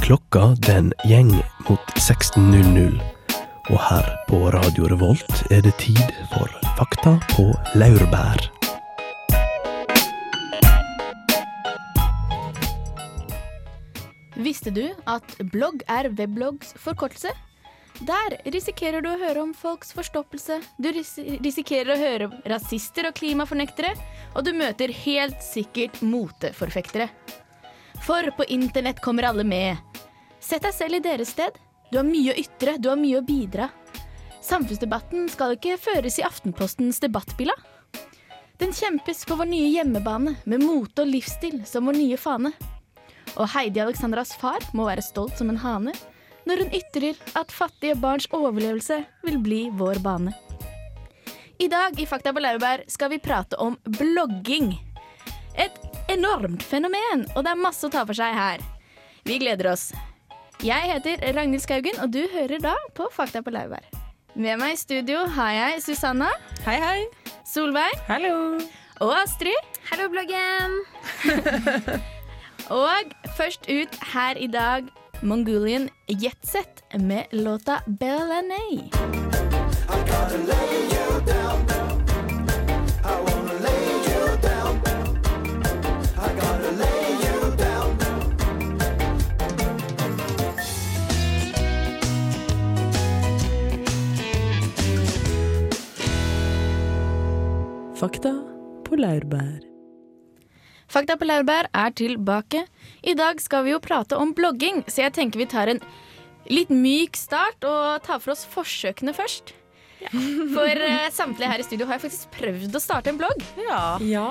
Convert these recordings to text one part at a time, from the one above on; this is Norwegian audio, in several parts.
Klokka den gjeng mot 16.00, og her på Radio Revolt er det tid for Fakta på laurbær. Visste du at blogg er webloggs forkortelse? Der risikerer du å høre om folks forstoppelse, du ris risikerer å høre om rasister og klimafornektere, og du møter helt sikkert moteforfektere. For på internett kommer alle med. Sett deg selv i deres sted. Du har mye å ytre, du har mye å bidra. Samfunnsdebatten skal ikke føres i Aftenpostens debattbilla. Den kjempes på vår nye hjemmebane, med mote og livsstil som vår nye fane. Og Heidi Alexandras far må være stolt som en hane når hun ytrer at fattige barns overlevelse vil bli vår bane. I dag i Fakta på laurbær skal vi prate om blogging. Et enormt fenomen, og det er masse å ta for seg her. Vi gleder oss. Jeg heter Ragnhild Skaugen, og du hører da på Fakta på laurbær. Med meg i studio har jeg Susanna. Hei, hei. Solveig. Hallo. Og Astrid. Hallo, bloggen. og først ut her i dag Mongolian Jetset med låta Bellanay. Fakta på laurbær. Fakta på laurbær er tilbake. I dag skal vi jo prate om blogging, så jeg tenker vi tar en litt myk start og tar for oss forsøkene først. For uh, samtlige her i studio har jeg faktisk prøvd å starte en blogg, Ja. Ja.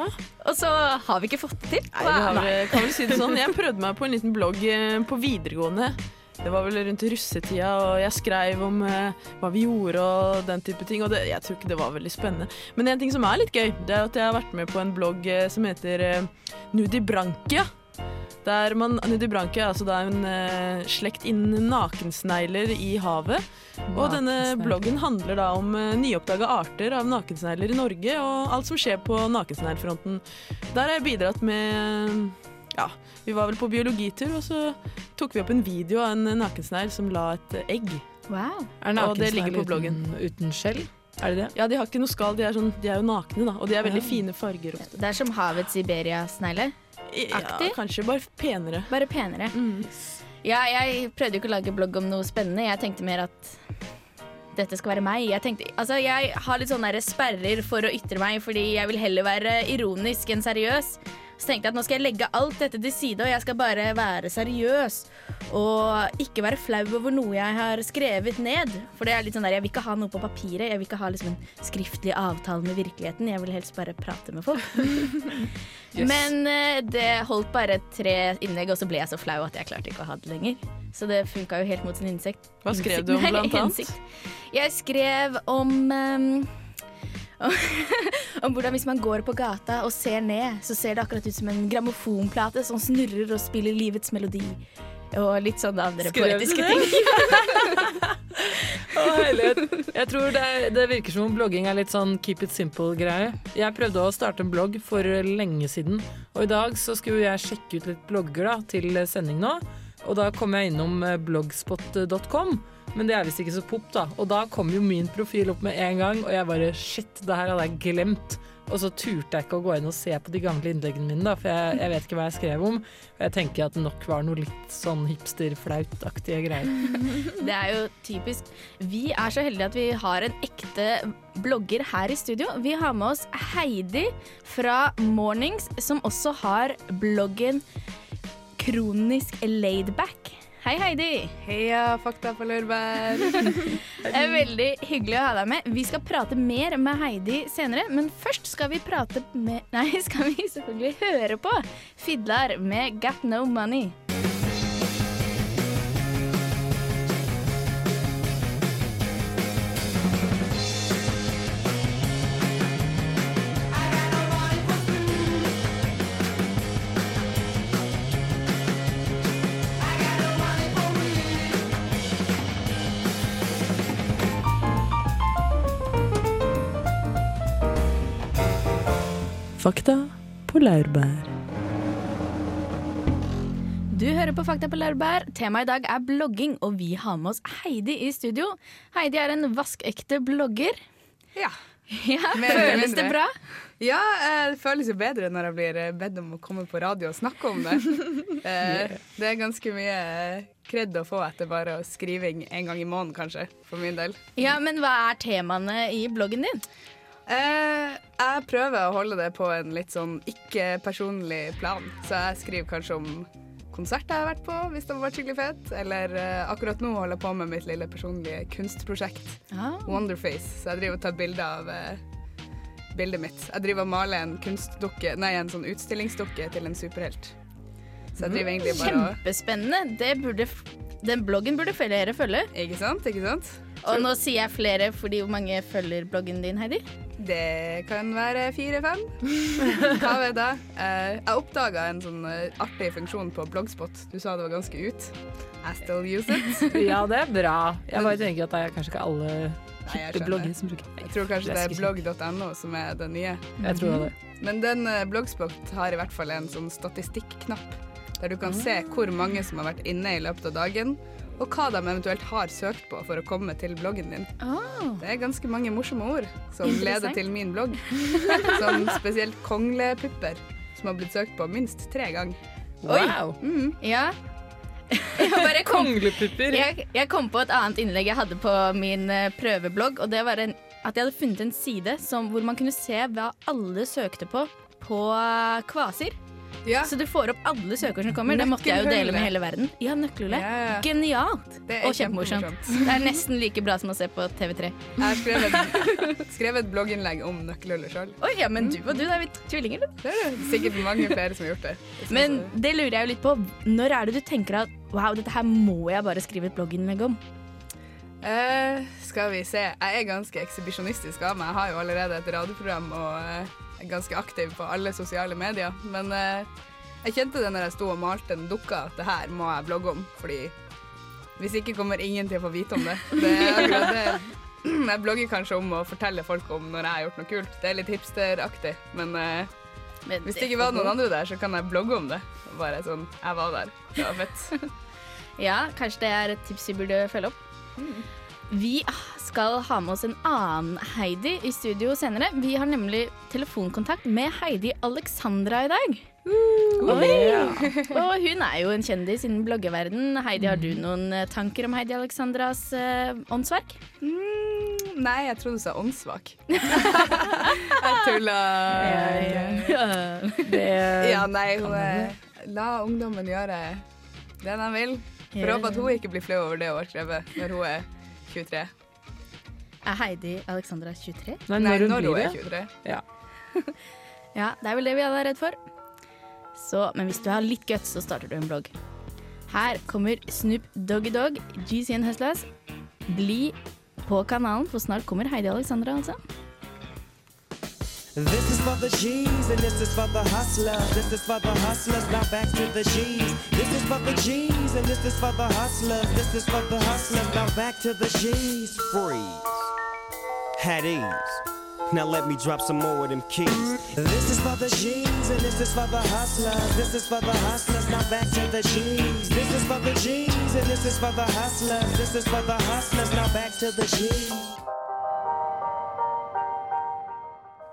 og så har vi ikke fått det til. Nei, det har, Nei. kan vel si det sånn. Jeg prøvde meg på en liten blogg eh, på videregående. Det var vel rundt russetida, og jeg skrev om eh, hva vi gjorde og den type ting. Og det, jeg tror ikke det var veldig spennende. Men en ting som er litt gøy, det er at jeg har vært med på en blogg eh, som heter eh, Nudibrankia. Der man, Nudibrankia er altså er en eh, slekt innen nakensnegler i havet. Og denne bloggen handler da om eh, nyoppdaga arter av nakensnegler i Norge, og alt som skjer på nakensneglfronten. Der har jeg bidratt med Ja, vi var vel på biologitur, og så tok vi opp en video av en nakensnegl som la et egg. Wow. Er Og det ligger på bloggen. uten, uten skjell? Er det det? Ja, de har ikke noe skall, de er, sånn, de er jo nakne, da. Og de er veldig Ja. fine farger ofte. Det er som havets Siberia-snegle, Ja, kanskje bare penere. bare penere. Mm. Ja, jeg prøvde jo ikke å lage blogg om noe spennende. Jeg tenkte mer at dette skal være meg. Jeg, tenkte, altså, jeg har litt sånne sperrer for å ytre meg, fordi jeg vil heller være ironisk enn seriøs. Så tenkte jeg at nå skal jeg legge alt dette til side, og jeg skal bare være seriøs. Og ikke være flau over noe jeg har skrevet ned. For det er litt sånn der, jeg vil ikke ha noe på papiret. Jeg vil ikke ha liksom en skriftlig avtale med virkeligheten. Jeg vil helst bare prate med folk. Men eh, det holdt bare tre innlegg, og så ble jeg så flau at jeg klarte ikke å ha det lenger. Så det funka jo helt mot sin innsikt. Hva skrev du om, blant annet? Jeg skrev om ehm, om hvordan hvis man går på gata og ser ned, så ser det akkurat ut som en grammofonplate som snurrer og spiller livets melodi. Og litt sånne andre Skrev poetiske ting. Å, herlighet. Jeg tror det, det virker som om blogging er litt sånn keep it simple-greie. Jeg prøvde å starte en blogg for lenge siden, og i dag så skulle jeg sjekke ut litt blogger da, til sending nå. Og da kom jeg innom bloggspot.com. blogspot.com, men det er visst ikke så pop, da. Og da kom jo min profil opp med en gang, og jeg bare shit, det her hadde jeg glemt. Og så turte jeg ikke å gå inn og se på de gamle innleggene mine, da, for jeg, jeg vet ikke hva jeg skrev om. Og jeg tenker at det nok var noe litt sånn hipster-flaut-aktige greier. Det er jo typisk. Vi er så heldige at vi har en ekte blogger her i studio. Vi har med oss Heidi fra Mornings, som også har bloggen Kronisk laidback. Hei, Heidi. Heia, fakta på laurbær. Det er veldig hyggelig å ha deg med. Vi skal prate mer med Heidi senere, men først skal vi prate med Nei, skal vi selvfølgelig høre på Fidlar med Got No Money. Fakta på laurbær. Du hører på Fakta på Laurbær. Temaet i dag er blogging, og vi har med oss Heidi i studio. Heidi er en vaskekte blogger. Ja. Ja, Føles det bra? ja, eh, det føles jo bedre når jeg blir eh, bedt om å komme på radio og snakke om det. Eh, Det er ganske mye kred å få etter bare skriving en gang i måneden, kanskje, for min del. Ja, Men hva er temaene i bloggen din? Eh, Jeg prøver å holde det på en litt sånn ikke-personlig plan, så jeg skriver kanskje om konserter jeg har vært på, hvis det har vært skikkelig fett. Eller eh, akkurat nå holder jeg på med mitt lille personlige kunstprosjekt. Ah. Wonderface. Så jeg driver og tar bilder av eh, bildet mitt. Jeg driver og maler en kunstdukke, nei, en sånn utstillingsdukke til en superhelt. Så jeg driver egentlig bare og Kjempespennende. Det burde, den bloggen burde flere følge. Ikke sant? Ikke sant? Og nå sier jeg flere fordi hvor mange følger bloggen din, Heidi? Det kan være fire-fem. Hva vet jeg? Eh, jeg oppdaga en sånn eh, artig funksjon på Blogspot. Du sa det var ganske ut. I still use it. Ja, det er bra. Jeg bare tenker at det er kanskje ikke alle hippe blogger som bruker Jeg tror kanskje det er blogg.no som er det nye. Jeg tror det. Men den Blogspot har i hvert fall en sånn statistikknapp, der du kan se hvor mange som har vært inne i løpet av dagen, og hva de eventuelt har søkt på for å komme til bloggen din. Oh. Det er ganske mange morsomme ord som leder til min blogg. Som spesielt konglepupper, som har blitt søkt på minst tre ganger. Wow. Mhm. Ja. Jeg bare kom, Konglepupper. jeg, jeg kom på et annet innlegg jeg hadde på min eh, prøveblogg, og det var en, at jeg hadde funnet en side som, hvor man kunne se hva alle søkte på på kvaser. Kvasir. Ja. Så du får opp alle søkord som kommer. Det måtte jeg jo dele med hele verden. Ja, nøkkelhullet. Ja. Genialt! Og kjempemorsomt. Det er nesten like bra som å se på TV3. Jeg har skrevet, skrevet et blogginnlegg om nøkkelhullet sjøl. Oi, ja, men du og du da er vi tvillinger, du. Det er det sikkert mange flere som har gjort det. Men det lurer jeg jo litt på. Når er det du tenker at wow, dette her må jeg bare skrive et blogginnlegg om? Eh, skal vi se. Jeg er ganske ekshibisjonistisk av meg. Jeg har jo allerede et radioprogram og uh, er ganske aktiv på alle sosiale medier. Men uh, jeg kjente det når jeg sto og malte den dukka, at det her må jeg blogge om. Fordi hvis ikke kommer ingen til å få vite om det. Det er akkurat det. Jeg blogger kanskje om å fortelle folk om når jeg har gjort noe kult. Det er litt hipsteraktig. Men Men hvis det ikke var noen andre der, så kan jeg blogge om det. Bare sånn Jeg var der. Det var fett. Ja, kanskje det er et tips vi burde følge opp. Vi skal ha med oss en annen Heidi i studio senere. Vi har nemlig telefonkontakt med Heidi Alexandra i dag. Oi! Og hun er jo en kjendis innen bloggeverden. Heidi, har du noen eh, tanker om Heidi Alexandras uh, åndsverk? Mm, nei, jeg trodde du sa åndssvak. jeg tulla. Det, Ja, nei, hun er, La ungdommen gjøre det de vil. For å håpe at hun ikke blir flau over det hun har skrevet når hun er 23. Er Heidi Alexandra 23? Nei, Nei, når hun når hun er det. 23. Ja. Ja, det er vel det vi alle er redd for. Så, men hvis du har litt guts, så starter du en blogg. Her kommer Snoop Doggy Dog, GCN Hustlers. Bli på kanalen, for snart kommer Heidi Alexandra, altså. This is for the G's and this is for the hustlers. This is for the hustlers. Now back to the G's. This is for the G's and this is for the hustlers. This is for the hustlers. Now back to the G's. Freeze. At ease. Now let me drop some more of them keys. This is for the G's and this is for the hustlers. This is for the hustlers. Now back to the G's. This is for the G's and this is for the hustlers. This is for the hustlers. Now back to the G's.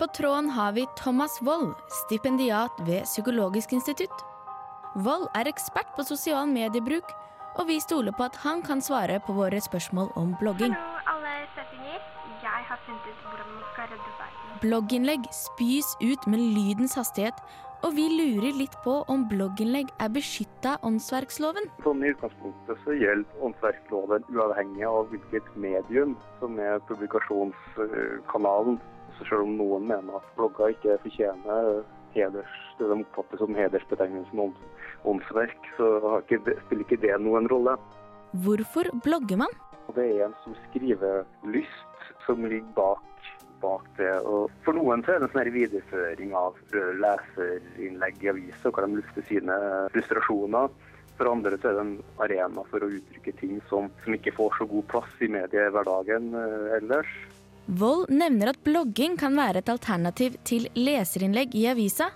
På tråden har vi Thomas Wold, stipendiat ved Psykologisk institutt. Wold er ekspert på sosial mediebruk, og vi stoler på at han kan svare på våre spørsmål om blogging. Hallo, alle settinger. Jeg har funnet ut hvordan man skal redde verden. Blogginnlegg spys ut med lydens hastighet, og vi lurer litt på om blogginnlegg er beskytta av åndsverksloven. Sånn I utgangspunktet så gjelder åndsverksloven uavhengig av hvilket medium som er publikasjonskanalen. Så selv om noen mener at blogger ikke fortjener heders, det de oppfatter som hedersbetegnelsen ånd- åndsverk, så har ikke spiller ikke det noen rolle. Hvorfor blogger man? Det er en som skriver lyst som ligger bak, bak det. Og for noen så er det en sånn videreføring av leserinnlegg i aviser, hvor de lufter sine frustrasjoner. For andre så er det en arena for å uttrykke ting som, som ikke får så god plass i mediehverdagen eh, ellers. Wold nevner at blogging kan være et alternativ til leserinnlegg i avisa.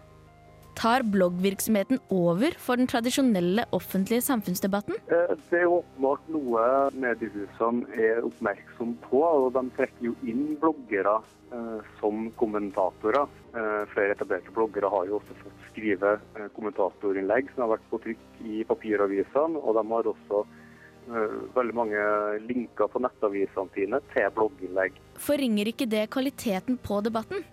Tar bloggvirksomheten over for den tradisjonelle offentlige samfunnsdebatten? Eh, Det er åpenbart noe mediehusene er oppmerksom på, og de trekker jo inn bloggere eh, som kommentatorer. Eh, flere etablerte bloggere har jo også fått skrive eh, kommentatorinnlegg som har vært på trykk i papiravisene, og de har også veldig mange linker på nettavisene sine til blogginnlegg. Forringer ikke det kvaliteten på debatten?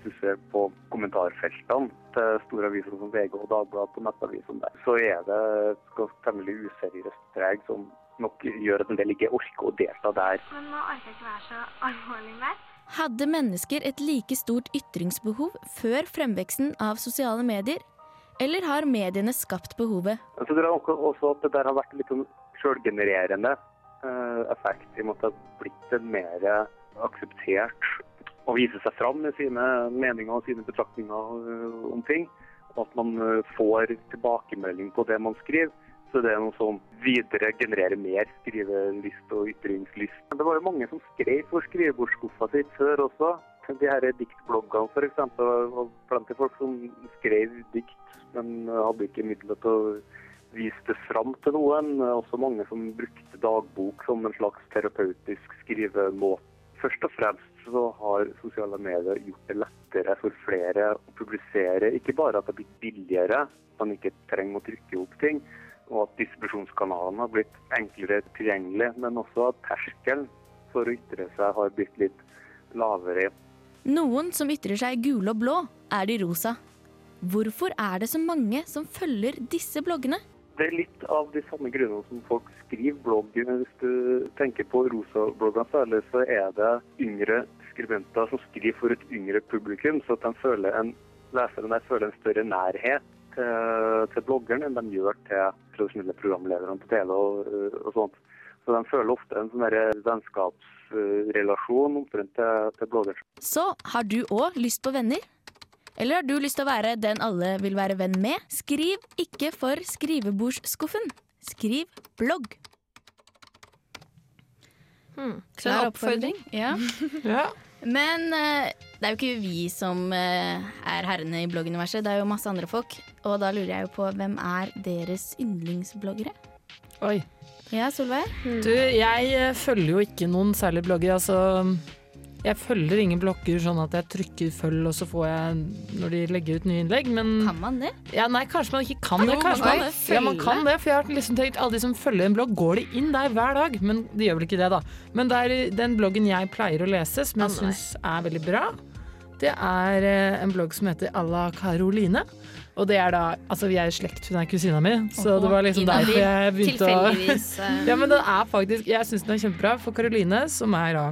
Hvis du ser på kommentarfeltene til store aviser som VG og Dagbladet på nettavisene der, så er det et temmelig useriøst preg som nok gjør at en del ikke orker å delta der. Men nå orker jeg ikke være så alvorlig mer. Hadde mennesker et like stort ytringsbehov før fremveksten av sosiale medier? Eller har mediene skapt behovet? Jeg tror også at det der har vært litt selvgenererende eh, effekt, i og med blitt en mer akseptert å vise seg fram med sine meninger og sine betraktninger eh, om ting. Og at man eh, får tilbakemelding på det man skriver. Så det er noe som videre genererer mer skrivelyst og ytringslyst. Det var jo mange som skrev for skrivebordsskuffa sitt før også. De her diktbloggene f.eks. var blant de folk som skrev dikt, men hadde ikke midler til å vise det fram til noen. Også mange som brukte dagbok som en slags terapeutisk skrivemåte. Først og fremst så har sosiale medier gjort det lettere for flere å publisere. Ikke bare at det har blitt billigere, man ikke trenger å trykke opp ting, og at distribusjonskanalene har blitt enklere tilgjengelig, men også at terskelen for å ytre seg har blitt litt lavere. Noen som ytrer seg gule og blå, er de rosa. Hvorfor er det så mange som følger disse bloggene? Det er litt av de samme grunnene som folk skriver blogg. Hvis du tenker på rosa-bloggene særlig, så er det yngre skribenter som skriver for et yngre publikum, så at de føler en, leseren der føler en større nærhet til, til bloggeren enn de gjør til tradisjonelle programledere på TV og, og sånt. Så de føler ofte en sånn vennskapsrelasjon omtrent til, til bloggeren. Så har du òg lyst på venner? Eller har du lyst til å være den alle vil være venn med? Skriv ikke for skrivebordsskuffen. Skriv blogg. Hmm. Klar oppfordring. Ja. Ja. Men uh, det er jo ikke vi som uh, er herrene i blogguniverset, det er jo masse andre folk. Og da lurer jeg jo på hvem er deres yndlingsbloggere? Oi. Ja, Solveig? Du, jeg eh, følger jo ikke noen særlig blogger. Altså, jeg følger ingen blogger sånn at jeg trykker følg, og så får jeg når de legger ut nye innlegg, men Kan man det? ja, Nei, kanskje man ikke kan det. Jo, Kanskje man man, ja, man kan det, for jeg har liksom tenkt alle de som følger en blogg, går de inn der hver dag? Men de gjør vel ikke det, da. Men det er den bloggen jeg pleier å lese, som jeg syns er veldig bra, det er eh, en blogg som heter Alla Caroline. Og det er da Altså, vi er i slekt, hun er kusina mi, så det var liksom derfor jeg begynte å eh, ja, men den er faktisk Jeg syns den er kjempebra. For Karoline, som er da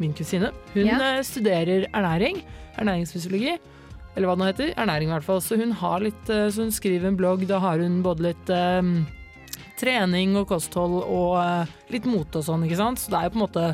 min kusine, hun Ja. eh, studerer ernæring. Ernæringsfysiologi. Eller hva det nå heter. Ernæring, i hvert fall. Så hun har litt eh, Så hun skriver en blogg. Da har hun både litt um, trening og kosthold og uh, litt mote og sånn, ikke sant. Så det er jo på en måte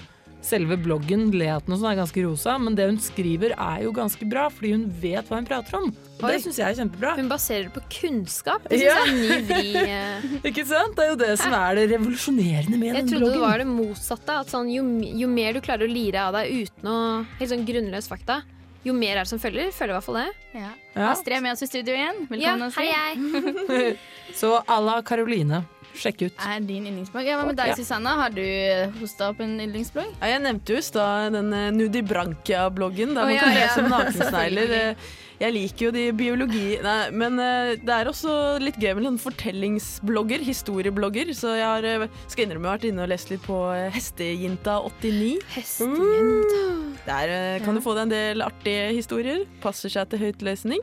Selve bloggen, leten og sånn, er ganske rosa, men det hun skriver er jo ganske bra, fordi hun vet hva hun prater om. Oi. det syns jeg er kjempebra. Hun baserer det på kunnskap. Det syns Ja. jeg er en ny vri. eh. Ikke sant? Det er jo det som er det revolusjonerende med Jeg den trodde det var det motsatte. At sånn, jo, jo mer du klarer å lire av deg uten å Helt sånn grunnløs fakta, jo mer er det som følger. Føler i hvert fall det. Ja. Ja. Astrid er med oss i studio igjen. Velkommen. Ja, hei, hei, Så à la Caroline. Sjekk ut. Er din yndlingsblogg? Ja, hva med deg, Ja. Susanna? Har du eh, hosta opp en yndlingsblogg? Ja, jeg nevnte jo i stad den Nudi Brankia-bloggen, der oh, man ja, kan ja. lese om nakensnegler. Eh, Jeg liker jo de biologi... Nei, men eh, det er også litt gøy med en fortellingsblogger, historieblogger, så jeg har, eh, skal innrømme jeg har vært inne og lest litt på eh, Hestejenta89. Hestejenta. Der eh, kan du få deg en del artige historier. Passer seg til høytlesning.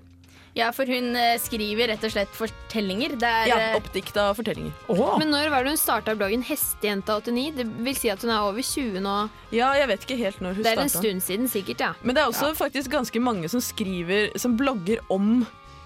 Ja, for hun eh, skriver rett og slett fortellinger. Det er Ja, eh, oppdikta fortellinger. Åh, Men når var det hun starta bloggen Hestejenta89? Det vil si at hun er over 20 nå. Ja, jeg vet ikke helt når hun Det er en stund siden sikkert, ja. Men det er også faktisk ganske mange som skriver, som blogger om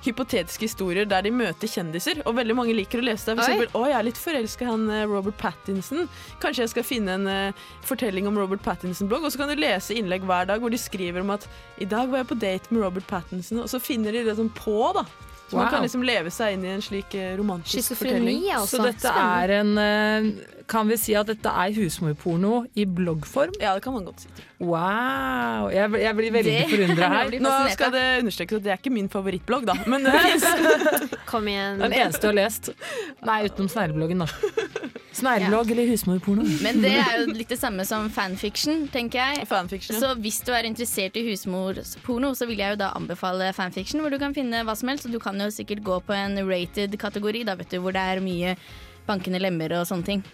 hypotetiske historier der de møter kjendiser. Og veldig mange liker å lese det. For Oi. eksempel, å, jeg er litt forelska i han eh, Robert Pattinson. Kanskje jeg skal finne en uh, fortelling om Robert Pattinson-blogg. Og så kan du lese innlegg hver dag hvor de skriver om at i dag var jeg på date med Robert Pattinson, og så finner de det sånn på, da. Så man kan liksom leve seg inn i en slik eh, romantisk fortelling. Altså. Så dette er en eh, Kan vi si at dette er husmorporno i bloggform? Ja, det kan man godt si. Wow! Jeg, jeg blir veldig forundra her. Nå skal det understrekes at det er ikke min favorittblogg, da. Men det fins. Kom igjen. Den eneste du har lest. Nei, utenom sneglebloggen, da. Snegleblogg eller husmorporno? Men det er jo litt det samme som fanfiction, tenker jeg. Fanfiction. ja. Så hvis du er interessert i husmorsporno, så vil jeg jo da anbefale fanfiction, hvor du kan finne hva som helst. Og du kan jo sikkert gå på en rated-kategori, da vet du, hvor det er mye bankende lemmer og sånne ting.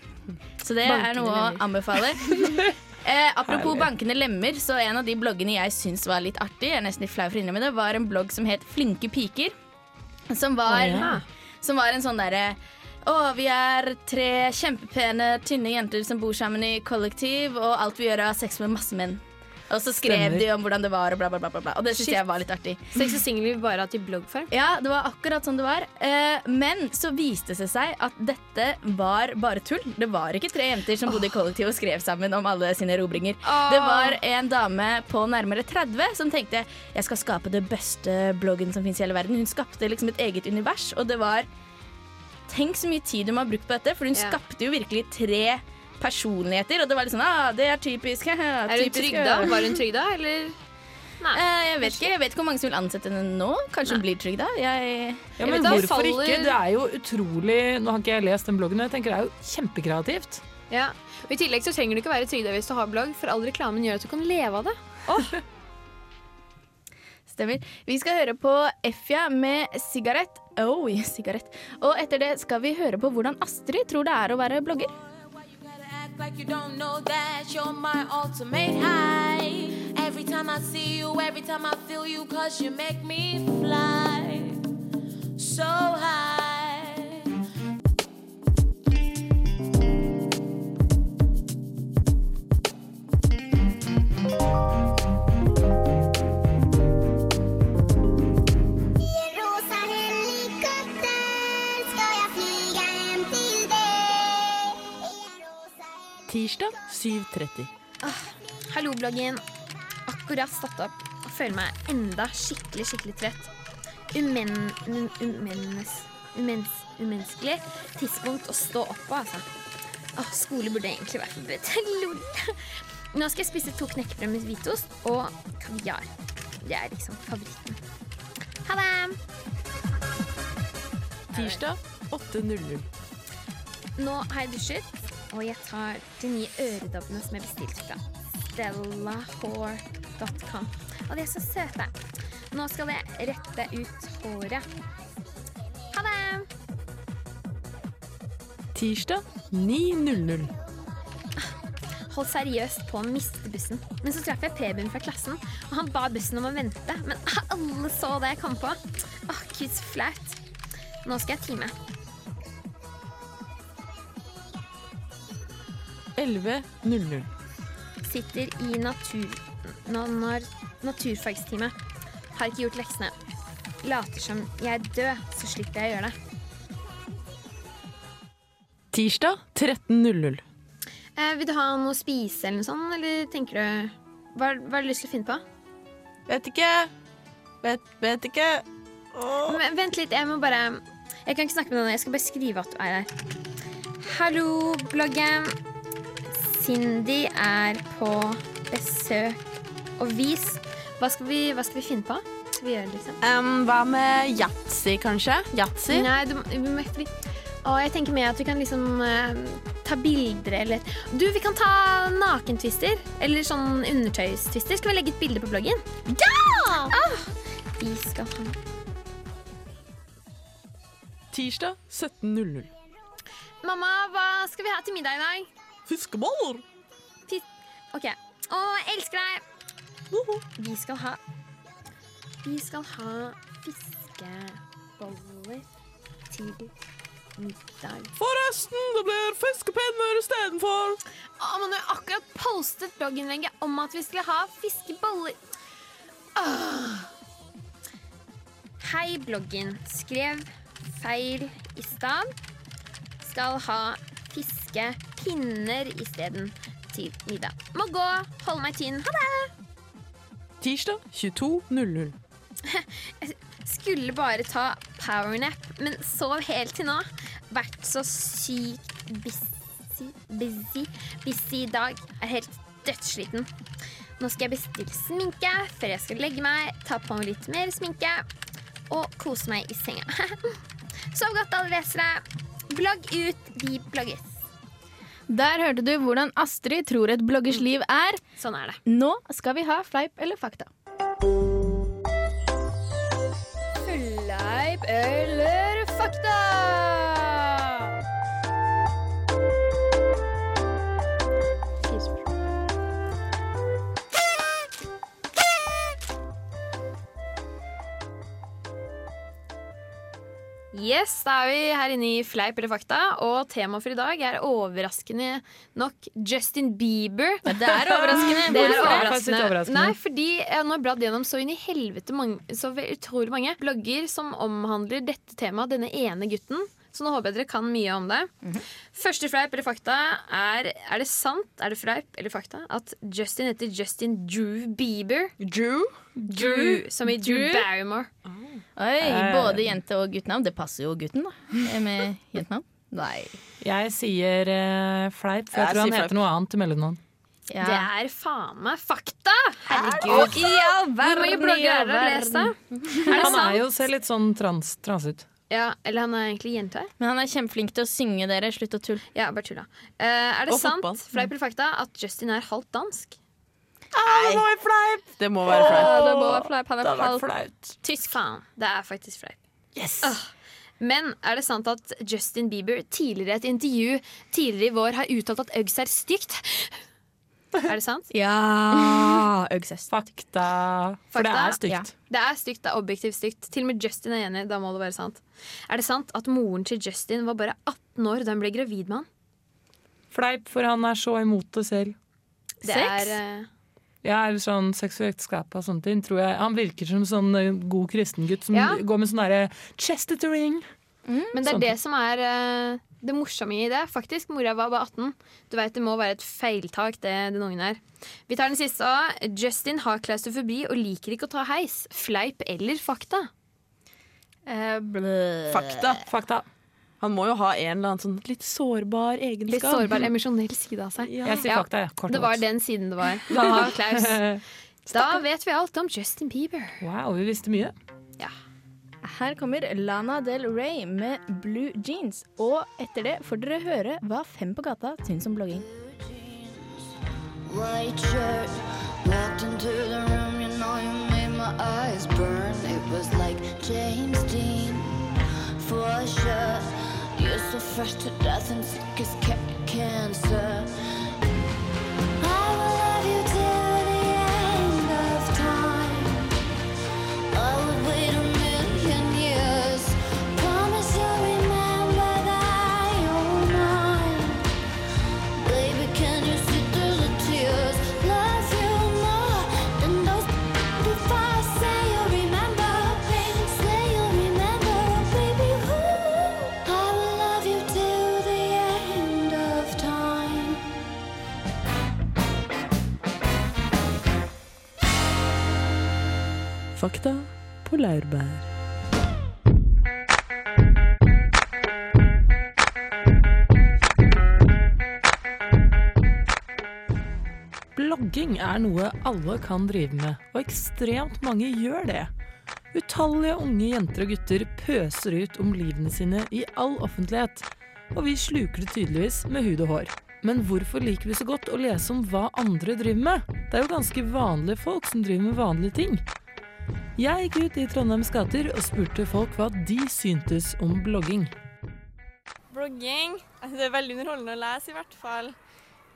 Så det er noe noe å anbefale. Eh, apropos Herlig. bankende lemmer, så en av de bloggene jeg syns var litt artig, jeg er nesten litt flau for å innrømme det, var en blogg som het Flinke piker. Som var, oh, ja. som var en sånn derre å, vi er tre kjempepene, tynne jenter som bor sammen i kollektiv, og alt vi gjør er sex med masse menn. Og så skrev Stemmer. de om hvordan det var, og bla, bla, bla. bla, bla. Og det syns jeg var litt artig. Sex og singelliv bare hatt i bloggform. Ja, det var akkurat sånn det var. Eh, men så viste det seg at dette var bare tull. Det var ikke tre jenter som bodde i kollektiv og skrev sammen om alle sine erobringer. Det var en dame på nærmere 30 som tenkte jeg skal skape det beste bloggen som fins i hele verden. Hun skapte liksom et eget univers, og det var Tenk så mye tid hun har brukt på dette, for hun Ja. skapte jo virkelig tre personligheter, og det var litt sånn ah, det er typisk. Er hun trygda? Var hun trygda, eller? Nei. Eh, jeg vet ikke jeg vet ikke hvor mange som vil ansette henne nå. Kanskje hun blir trygda. Jeg Ja, Jeg men vet da, hvorfor faller- ikke? Det er jo utrolig Nå har ikke jeg lest den bloggen, men jeg tenker det er jo kjempekreativt. Ja. Og I tillegg så trenger du ikke være trygda hvis du har blogg, for all reklamen gjør at du kan leve av det. Stemmer. Vi skal høre på Effia med sigarett. Oi, sigarett. Og etter det skal vi høre på hvordan Astrid tror det er å være blogger. like so high. Tirsdag 7.30. Hallo, bloggen. Akkurat stått opp og føler meg enda skikkelig, skikkelig trett. Umen... Um, umennes, umens, umenneskelig tidspunkt å stå opp på, altså. Ah, skole burde egentlig vært forbudt. Lol. Nå skal jeg spise to knekkebrød med hvitost og kaviar. Det er liksom favoritten. Ha det! Tirsdag 8.00. Nå har jeg dusjet, og jeg tar de nye øredobbene som jeg bestilte fra stellahore.com. Og de er så søte. Nå skal jeg rette ut håret. Ha det! Tirsdag 9.00. Holdt seriøst på å miste bussen. Men så traff jeg Preben fra klassen, og han ba bussen om å vente. Men alle så det jeg kom på. Åh, gud, så flaut. Nå skal jeg time. 11.00. Sitter i natur... Når naturfagstime. Har ikke gjort leksene. Later som jeg er død, så slipper jeg å gjøre det. Tirsdag 13.00. Eh, vil du ha noe å spise eller noe sånt, eller tenker du Hva, hva har du lyst til å finne på? Vet ikke. Vet, vet ikke. Men, vent litt, jeg må bare Jeg kan ikke snakke med nå, jeg skal bare skrive at du er her. Hallo, bloggen. Cindy er på besøk. Og vis Hva skal vi, hva skal vi finne på? Skal vi gjøre, liksom? Um, hva med yatzy, kanskje? Yatzy? Nei, du, fordi Å, jeg tenker mer at vi kan liksom uh, ta bilder eller Du, vi kan ta nakentvister. Eller sånn undertøystvister. Skal vi legge et bilde på bloggen? Ja! Ah, vi skal ha Tirsdag 17.00. Mamma, hva skal vi ha til middag i dag? Fiskeboller! Fis OK. Å, jeg elsker deg! Vi skal ha Vi skal ha fiskeboller til middag. Forresten, det blir fiskepinner istedenfor. Å, du har akkurat postet blogginnlegget om at vi skulle ha fiskeboller. Åh. Hei, bloggen. Skrev feil i stad. Skal ha fiskepinner isteden til middag. Må gå. Hold meg tynn. Ha det. Tirsdag 22.00. Skulle bare ta powernap, men sov helt til nå. Vært så sykt busy, busy, busy dag. Er helt dødssliten. Nå skal jeg bestille sminke før jeg skal legge meg, ta på meg litt mer sminke og kose meg i senga. Sov godt, alle lesere. Blogg ut, vi blogges. Der hørte du hvordan Astrid tror et bloggers liv er. Sånn er det. Nå skal vi ha fleip eller fakta. Yes, da er vi her inne i Fleip eller fakta, og temaet for i dag er overraskende nok Justin Bieber. Det er overraskende. Det er overraskende. Overraskende. Nei, fordi jeg har nå bladd gjennom så inn i helvete mange, så utrolig mange blogger som omhandler dette temaet, denne ene gutten. Så nå håper jeg dere kan mye om det. Første fleip eller fakta er Er det sant, er det fleip eller fakta, at Justin heter Justin Drew Bieber? Drew? Drew, som i Drew Drew? Barrymore. Oi, Eh. både jente- og guttenavn. Det passer jo gutten, da. Eh, Med jentenavn. Nei. Jeg sier uh, fleip, for jeg, Jeg tror han fleip. heter noe annet til mellomnavn. Ja. Det er faen meg fakta! Herregud. I all Hvor mange verden, blogger er det å lese? Er det Han er jo, ser litt sånn trans, trans ut. Ja, eller han er egentlig jente. Men han er kjempeflink til å synge, dere. Slutt å tulle. Ja, bare tulla. Uh, er det Og sant, fotball. fleip eller fakta, at Justin er halvt dansk? Det må være fleip. det må være fleip. Han Det er hadde vært halvt. Tysk. Faen, det er faktisk fleip. Yes. Uh. Men er det sant at Justin Bieber tidligere i et intervju tidligere i vår har uttalt at Uggs er stygt? Er det sant? Ja Øgsest. Fakta. For det er stygt. Ja. Det er stygt, det er objektivt stygt. Til og med Justin er enig. Da må det være sant. Er det sant at moren til Justin var bare 18 år da hun ble gravid med han? Fleip, for han er så imot det selv. Det Sex? er uh... Ja, eller sånn seksuelt skap og sånne ting. Tror jeg. Han virker som sånn eh, god kristen gutt som Ja. går med sånn derre chestering. Men det er Sånn. det som er eh, det morsomme i det. Faktisk, Mora var bare 18. Du vet, Det må være et feiltak, det, den ungen er. Vi tar den siste òg. Justin har klaustrofobi og liker ikke å ta heis. Fleip eller fakta? Eh. Fakta. Fakta. Han må jo ha en eller annen sånn litt sårbar egenskap. Litt sårbar, emosjonell side av seg. Ja. Jeg sier fakta, ja. Kort Det var den siden det var. Da, Klaus. Da vet vi alt om Justin Bieber. Wow, vi visste mye. Her kommer Lana Del Rey med Blue Jeans. Og etter det får dere høre hva Fem på gata syns om blogging. White shirt, walked into the room, you know you made my eyes burn. It was like James Dean, for sure. You're so fresh to death and sick as ca- cancer. Laurbær. Blogging er noe alle kan drive med, og ekstremt mange gjør det. Utallige unge jenter og gutter pøser ut om livene sine i all offentlighet, og vi sluker det tydeligvis med hud og hår. Men hvorfor liker vi så godt å lese om hva andre driver med? Det er jo ganske vanlige folk som driver med vanlige ting. Jeg gikk ut i Trondheims gater og spurte folk hva de syntes om blogging. Blogging altså, Det er veldig underholdende å lese, i hvert fall.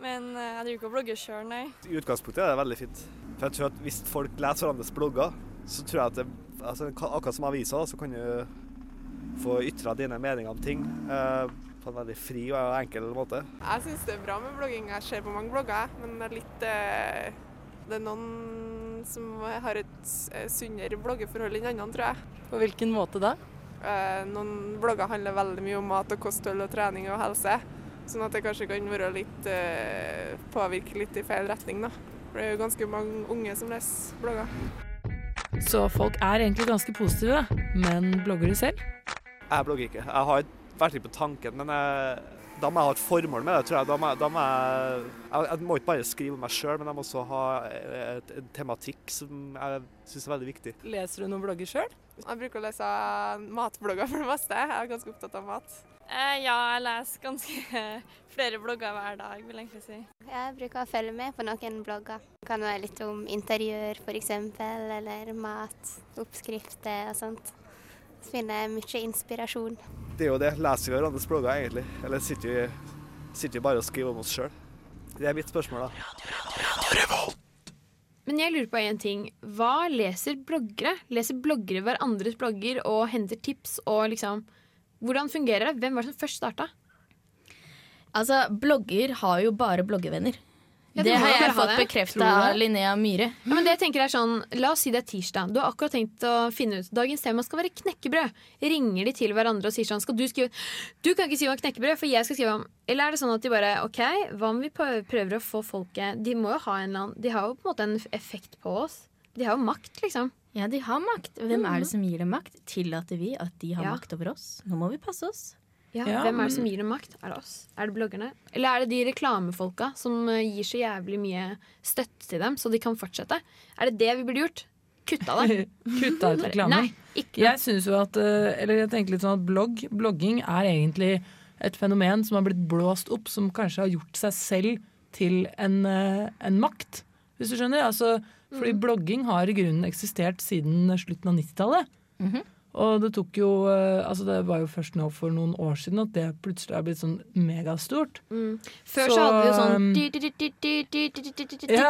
Men eh, jeg driver ikke og blogger sjøl, nei. I utgangspunktet er det veldig fint. For jeg tror at Hvis folk leser hverandres blogger, så tror jeg at det, altså, akkurat som aviser, så kan du få ytra dine meninger om ting eh, på en veldig fri og enkel måte. Jeg syns det er bra med blogging. Jeg ser på mange blogger, men det er litt eh, Det er noen som har et eh, sunnere bloggeforhold enn andre, tror jeg. På hvilken måte da? Eh, noen blogger handler veldig mye om mat og kosthold og trening og helse. Sånn at det kanskje kan være litt eh, påvirke litt i feil retning, da. For det er jo ganske mange unge som leser blogger. Så folk er egentlig ganske positive, men blogger du selv? Jeg blogger ikke. Jeg har vært litt på tanken, men jeg, da må jeg ha et formål med det, tror jeg. Da må, da må jeg, jeg, jeg må ikke bare skrive om meg sjøl, men jeg må også ha et, en tematikk som jeg syns er veldig viktig. Leser du noen blogger sjøl? Jeg bruker å lese matblogger for det meste. Jeg er ganske opptatt av mat. Eh, ja, jeg leser ganske flere blogger hver dag, vil jeg egentlig si. Jeg bruker å følge med på noen blogger. Det kan være litt om interiør f.eks., eller mat, oppskrifter og sånt. Finner mye inspirasjon. Det er jo det. Leser vi hverandres blogger, egentlig? Eller sitter vi, sitter vi bare og skriver om oss sjøl? Det er mitt spørsmål, da. Men jeg lurer på en ting. Hva leser bloggere? Leser bloggere hverandres blogger og henter tips og liksom Hvordan fungerer det? Hvem var det som først starta? Altså, blogger har jo bare bloggevenner. Det har jeg fått bekreftet bekrefta av? Linnea Myhre. Ja, men det jeg tenker er sånn, La oss si det er tirsdag. Du har akkurat tenkt å finne ut dagens tema skal være knekkebrød. Ringer de til hverandre og sier sånn Skal du skrive Du kan ikke skrive om knekkebrød, for jeg skal skrive om Eller er det sånn at de bare OK, hva om vi prøver å få folket De må jo ha en eller annen De har jo på en måte en effekt på oss. De har jo makt, liksom. Ja, de har makt. Hvem er det Mhm. som gir dem makt? Tillater vi at de har Ja. makt over oss? Nå må vi passe oss. Ja, Ja, Hvem er det som gir dem makt? Er det oss? Er det bloggerne? Eller er det de reklamefolka som eh, gir så jævlig mye støtte til dem, så de kan fortsette? Er det det vi burde gjort? Kutta det? Kutta ut reklamen? Nei. Jeg syns jo at eh, Eller jeg tenker litt sånn at blogg, blogging er egentlig et fenomen som har blitt blåst opp, som kanskje har gjort seg selv til en, eh, en makt, hvis du skjønner. Altså, fordi Mm. blogging har i grunnen eksistert siden slutten av 90-tallet. Mhm. Og det tok jo Altså, det var jo først nå for noen år siden at det plutselig er blitt sånn megastort. Mm. Før så, så, hadde vi jo sånn Ja,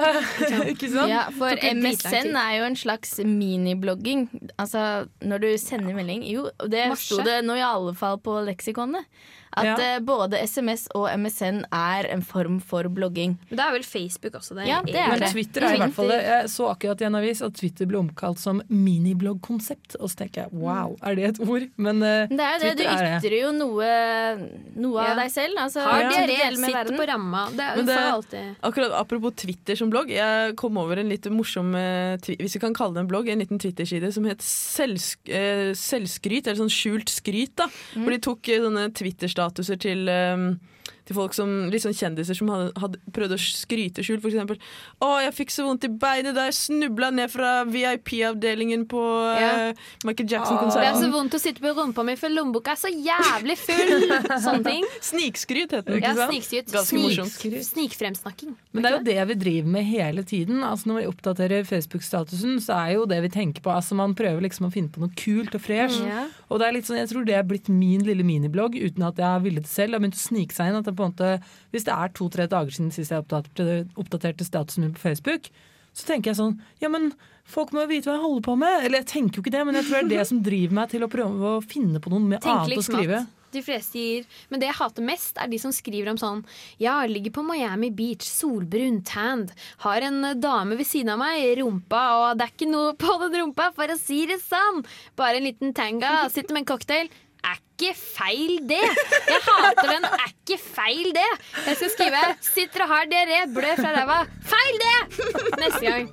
ikke sant? Ja, for MSN er jo en slags miniblogging. Altså når du sender melding Jo, det sto det nå i alle fall på leksikonet. At Ja. eh, både SMS og MSN er en form for blogging. Men det er vel Facebook også. Det Ja, det er Men det. Twitter er i hvert fall det. Jeg så akkurat i en avis at Twitter ble omkalt som minibloggkonsept. Og så tenker jeg wow, er det et ord? Men uh, Det er det, du Twitter er det. ytrer jo noe, noe Ja. av deg selv. Altså, Har diaré, du med sitter verden. på ramma. Det er det, alltid. akkurat Apropos Twitter som blogg. Jeg kom over en litt morsom eh, Hvis vi kan kalle det en blogg, en liten Twitter-side som het Selvskryt, eller sånn skjult skryt. da Hvor de tok sånne statuser til ehm, til folk som, litt sånn kjendiser som hadde, hadde prøvd å skryte skjult. For eksempel 'Å, jeg fikk så vondt i beinet da jeg snubla ned fra VIP-avdelingen på eh, Michael Det er så vondt å sitte på rumpa mi, for lommeboka er så jævlig full. Sånne ting. Snikskryt heter det. Ja, ikke sant? snikskryt. Ganske morsomt. Snik, snikfremsnakking. Men det er jo det vi driver med hele tiden. Altså Når vi oppdaterer Facebook-statusen, så er jo det vi tenker på Altså Man prøver liksom å finne på noe kult og fresh. Mm. Ja. Og det er litt sånn, jeg tror det er blitt min lille miniblogg, uten at jeg har villet det selv. Det har begynt å snike seg inn. at på en måte, Hvis det er to-tre dager siden sist jeg oppdaterte, oppdaterte statusen min på Facebook, så tenker jeg sånn Ja, men folk må jo vite hva jeg holder på med. Eller jeg tenker jo ikke det, men jeg tror det er det som driver meg til å prøve å finne på noe med Tenk annet å liksom skrive. at de fleste gir Men det jeg hater mest, er de som skriver om sånn Ja, ligger på Miami Beach, solbrun, tanned. Har en dame ved siden av meg, i rumpa, og det er ikke noe på den rumpa, for å si det sånn. Bare en liten tanga, sitter med en cocktail. Er ikke feil, det! Jeg hater den. Er ikke feil, det! Jeg skal skrive 'sitter og har diaré, blør fra ræva'. Feil, det! Neste gang.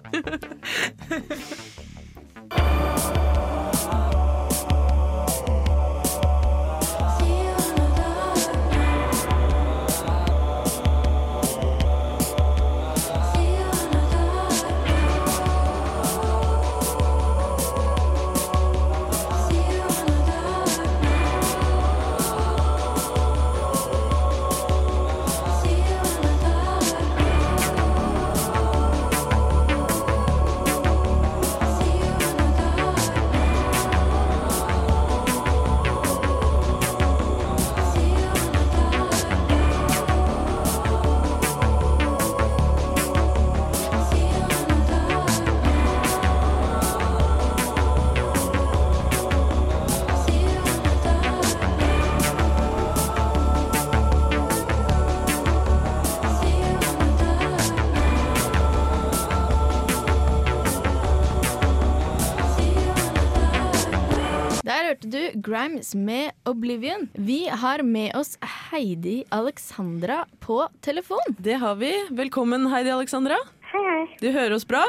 Grimes med Oblivion. Vi har med oss Heidi Alexandra på telefon. Det har vi. Velkommen, Heidi Alexandra. Hei, hei. Du hører oss bra?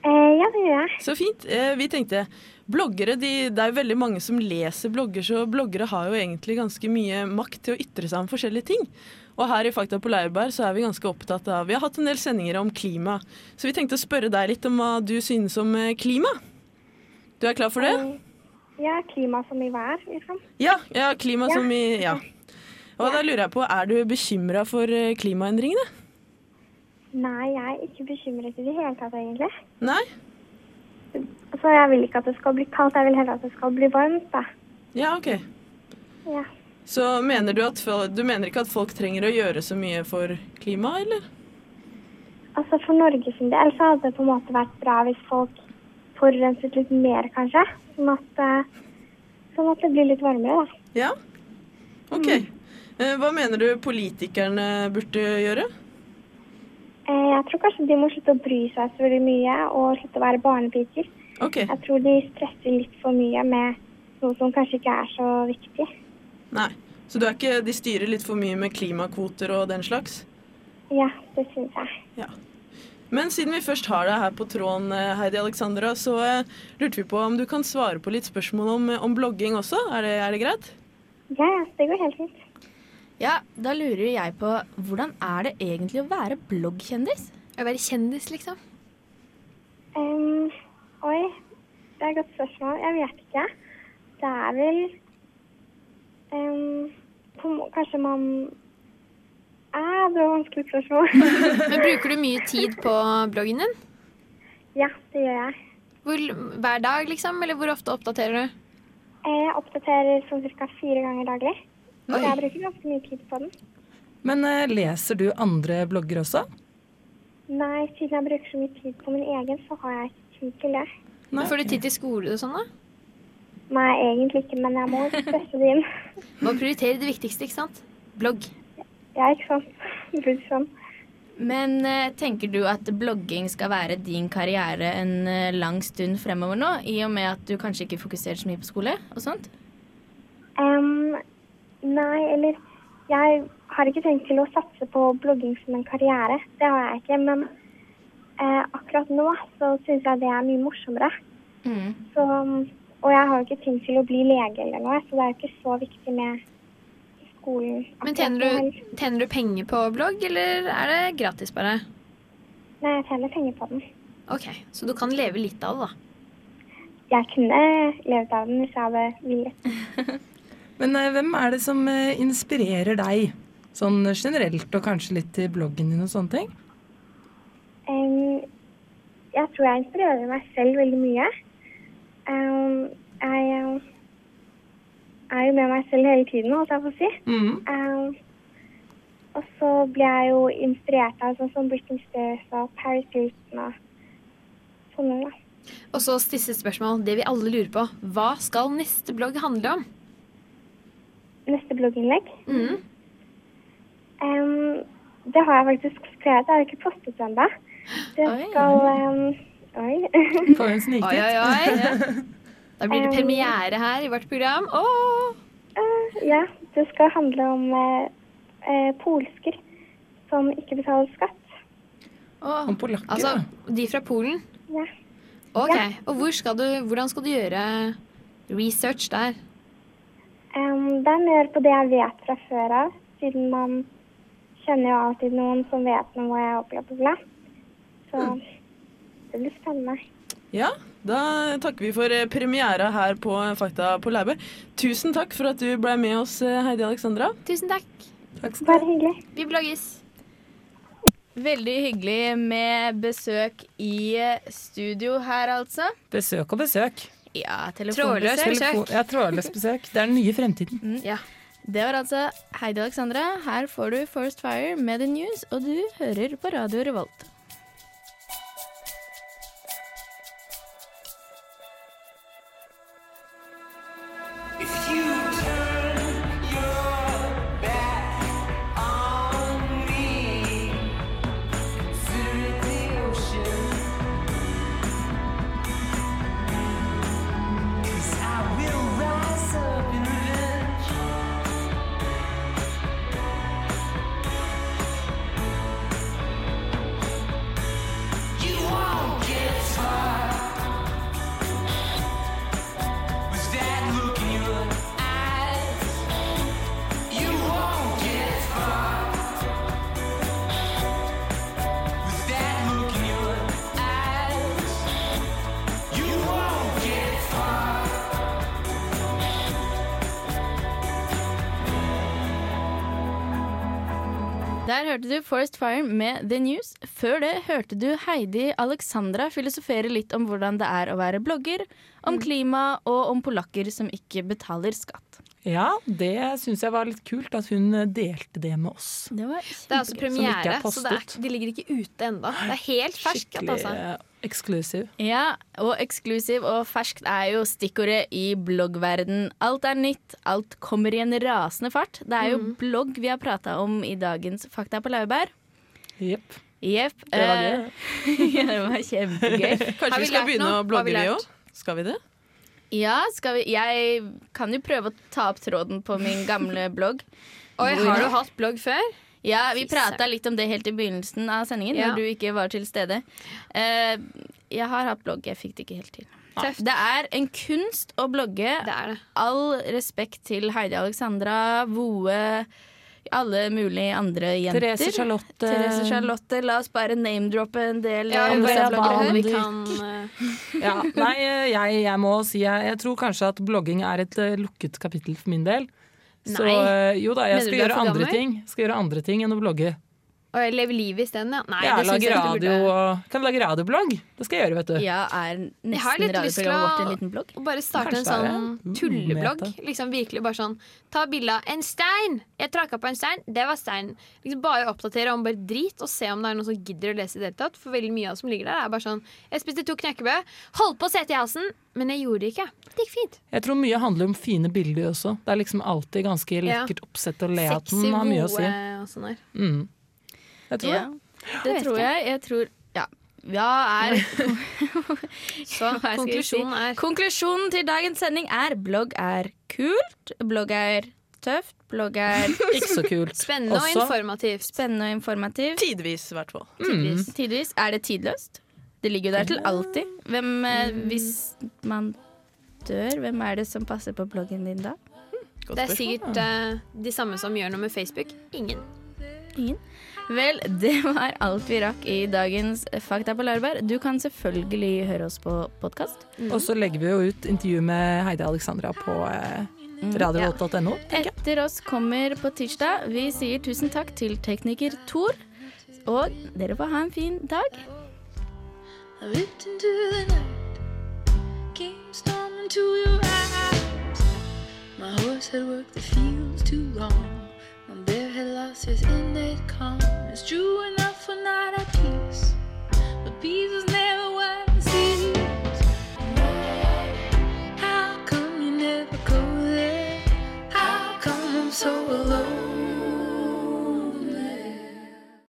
Eh, ja, det gjør jeg. Så fint. Eh, vi tenkte bloggere, de, det er jo veldig mange som leser blogger, så bloggere har jo egentlig ganske mye makt til å ytre seg om forskjellige ting. Og her i Fakta på Laurbær så er vi ganske opptatt av Vi har hatt en del sendinger om klima, så vi tenkte å spørre deg litt om hva du synes om eh, klima. Du er klar for det? Ja, klima som i vær, liksom. Ja, ja klima som i Ja. Og da lurer jeg på, er du bekymra for eh, klimaendringene? Nei, jeg er ikke bekymret i det hele tatt, egentlig. Nei? Altså, jeg vil ikke at det skal bli kaldt, jeg vil heller at det skal bli varmt, da. Ja, OK. Ja. Så mener du at du mener ikke at folk trenger å gjøre så mye for klimaet, eller? Altså, for Norge sin del så hadde det på en måte vært bra hvis folk forurenset litt mer, kanskje. Sånn at, eh, sånn at det blir litt varmere, da. Ja? OK. Mm. Hva mener du politikerne burde gjøre? Eh, Jeg tror kanskje de må slutte å bry seg så veldig mye og slutte å være barnepiker. Ok. Jeg tror de stresser litt for mye med noe som kanskje ikke er så viktig. Nei. Så du ikke, de styrer litt for mye med klimakvoter og den slags? Ja, det syns jeg. Ja. Men siden vi først har deg her på tråden, eh, Heidi Alexandra, så eh, lurte vi på om du kan svare på litt spørsmål om, om blogging også. Er det, er det greit? Ja, ja, det går helt fint. Ja, da lurer jeg på hvordan er det egentlig å være bloggkjendis? Å være kjendis, liksom? Um, oi, det er et godt spørsmål. Jeg vet ikke. Det er vel um, på, Kanskje man ah, Det var vanskelig spørsmål. Men bruker du mye tid på bloggen din? Ja, det gjør jeg. Hvor, hver dag, liksom? Eller hvor ofte oppdaterer du? Eh, Jeg oppdaterer sånn ca. fire ganger daglig. Så Oi. jeg bruker ganske mye tid på den. Men eh, leser du andre blogger også? Nei, siden jeg bruker så mye tid på min egen, så har jeg ikke tid til det. Men Får du tid til skole og sånn, da? Nei, egentlig ikke, men jeg må stresse det inn. Må prioritere det viktigste, ikke sant? Blogg. Ja, ikke sant. Litt sånn. Men eh, tenker du at blogging skal være din karriere en eh, lang stund fremover nå? I og med at du kanskje ikke fokuserer så mye på skole og sånt? Um, nei, eller Jeg har ikke tenkt til å satse på blogging som en karriere. Det har jeg ikke. Men eh, akkurat nå så syns jeg det er mye morsommere. Så, og jeg har jo ikke tenkt til å bli lege eller noe, så det er jo ikke så viktig med skolen. Men tjener du, tjener du penger på blogg, eller er det gratis bare? Nei, jeg tjener penger på den. Ok, Så du kan leve litt av det, da? Jeg kunne levd av den hvis jeg hadde villet. Men eh, hvem er det som eh, inspirerer deg? Sånn generelt, og kanskje litt til bloggen din og sånne ting? Um, jeg tror jeg inspirerer meg selv veldig mye. Um, jeg er jo med meg selv hele tiden, holdt jeg på å si. Em, og så blir jeg jo inspirert av sånn som Britney Spears og Paris Hilton og sånne. da. Og så siste spørsmål, det vi alle lurer på. Hva skal neste blogg handle om? Neste blogginnlegg? Mm. Um, det har jeg faktisk skrevet, jeg har ikke postet det ennå. Det skal um, Oi. Får en sniktitt. Oi, oi, oi. Da blir det premiere her i vårt program. Åh! Eh, ja, det skal handle om eh, eh, polsker som ikke betaler skatt. Om polakker, Altså, de fra Polen? Ja. Ok, Ja. Og hvor skal du, hvordan skal du gjøre research der? Um, det er mer på det jeg vet fra før av, siden man kjenner jo alltid noen som vet noe og bla, bla, bla. Så det blir spennende. Ja, da takker vi for eh, premiera her på Fakta på Leibø. Tusen takk for at du ble med oss, eh, Heidi Alexandra. Tusen takk. takk Bare hyggelig. Vi blogges. Veldig hyggelig med besøk i studio her, altså. Besøk og besøk. Ja, Trådløst telefonbesøk. besøk. Ja, trådløst besøk. Det er den nye fremtiden. Ja. Det var altså Heidi Alexandra. Her får du Forest Fire med The News, og du hører på Radio Revolt. Hørte du Forest Fire med The News. Før det hørte du Heidi Alexandra filosofere litt om hvordan det er å være blogger, om klima og om polakker som ikke betaler skatt. Ja, det syns jeg var litt kult at hun delte det med oss. Det, Det er altså er premiere, så det er, de ligger ikke ute ennå. Det er helt ferskt. Skikkelig Altså. Eh, eksklusiv. Ja, og eksklusiv og ferskt er jo stikkordet i bloggverden. Alt er nytt, alt kommer i en rasende fart. Det er jo mm. blogg vi har prata om i dagens Fakta på laurbær. Jepp. Jepp. Det var gøy. ja, det var kjempegøy. Kanskje vi skal begynne å blogge, vi òg? Skal vi det? Ja, skal vi Jeg kan jo prøve å ta opp tråden på min gamle blogg. Oi, har du hatt blogg før? Ja, vi prata litt om det helt i begynnelsen av sendingen, Ja. når du ikke var til stede. Uh, jeg har hatt blogg, jeg fikk det ikke helt til. Tøft. Det er en kunst å blogge. All respekt til Heidi Alexandra, Voe, alle mulige andre jenter. Therese Charlotte. Therese Charlotte. La oss bare name-droppe en del. Ja, eh, bare bloggere vi kan eh, Ja, nei, jeg, jeg må si jeg, jeg tror kanskje at blogging er et eh, lukket kapittel for min del. Så Nei. eh, jo da, jeg skal gjøre andre gammel? ting. Skal gjøre andre ting enn å blogge. Og jeg lever livet isteden, ja. Nei, ja, det synes jeg ikke du burde. og Kan lage radioblogg. Det skal jeg gjøre, vet du. Ja, er Jeg har litt lyst til å liten blogg? bare starte Kanskje en sånn. Mm, tulleblogg. Liksom virkelig bare sånn Ta bilde av en stein! Jeg tråkka på en stein, det var stein. Liksom Bare oppdatere om bare drit, og se om det er noen som gidder å lese i det hele tatt. For veldig mye av det som ligger der, er bare sånn Jeg spiste to knekkebrød, holdt på å sette i halsen, men jeg gjorde det ikke. Det gikk fint. Jeg tror mye handler om fine bilder også. Det er liksom alltid ganske Ja. lekkert oppsett og le at Sexy den har mye å si. Voe og sånn der. Mm. Jeg tror Ja, det. det tror jeg. Jeg tror Ja. ja er Så konklusjonen si? er Konklusjonen til dagens sending er blogg er kult, blogg er tøft, blogg er Ikke så kult. Spennende og informativt. Spennende og informativt. Tidvis, i hvert fall. Tidvis. Tidvis. Er det tidløst? Det ligger jo der til alltid. Hvem, mm. hvis man dør, hvem er det som passer på bloggen din da? Det er sikkert eh, de samme som gjør noe med Facebook. Ingen. Ingen? Vel, det var alt vi rakk i dagens Fakta på laurbær. Du kan selvfølgelig høre oss på podkast. Og så legger vi jo ut intervju med Heidi Alexandra på eh, radiovolt.no. Etter oss kommer på tirsdag. Vi sier tusen takk til tekniker Thor. Og dere får ha en fin dag. I into the night, came storming to your eyes. My horse had worked the fields too long. Had lost his innate calm. It's true enough for not at peace, but peace is never what it seems. How come you never go there? How come I'm so alone?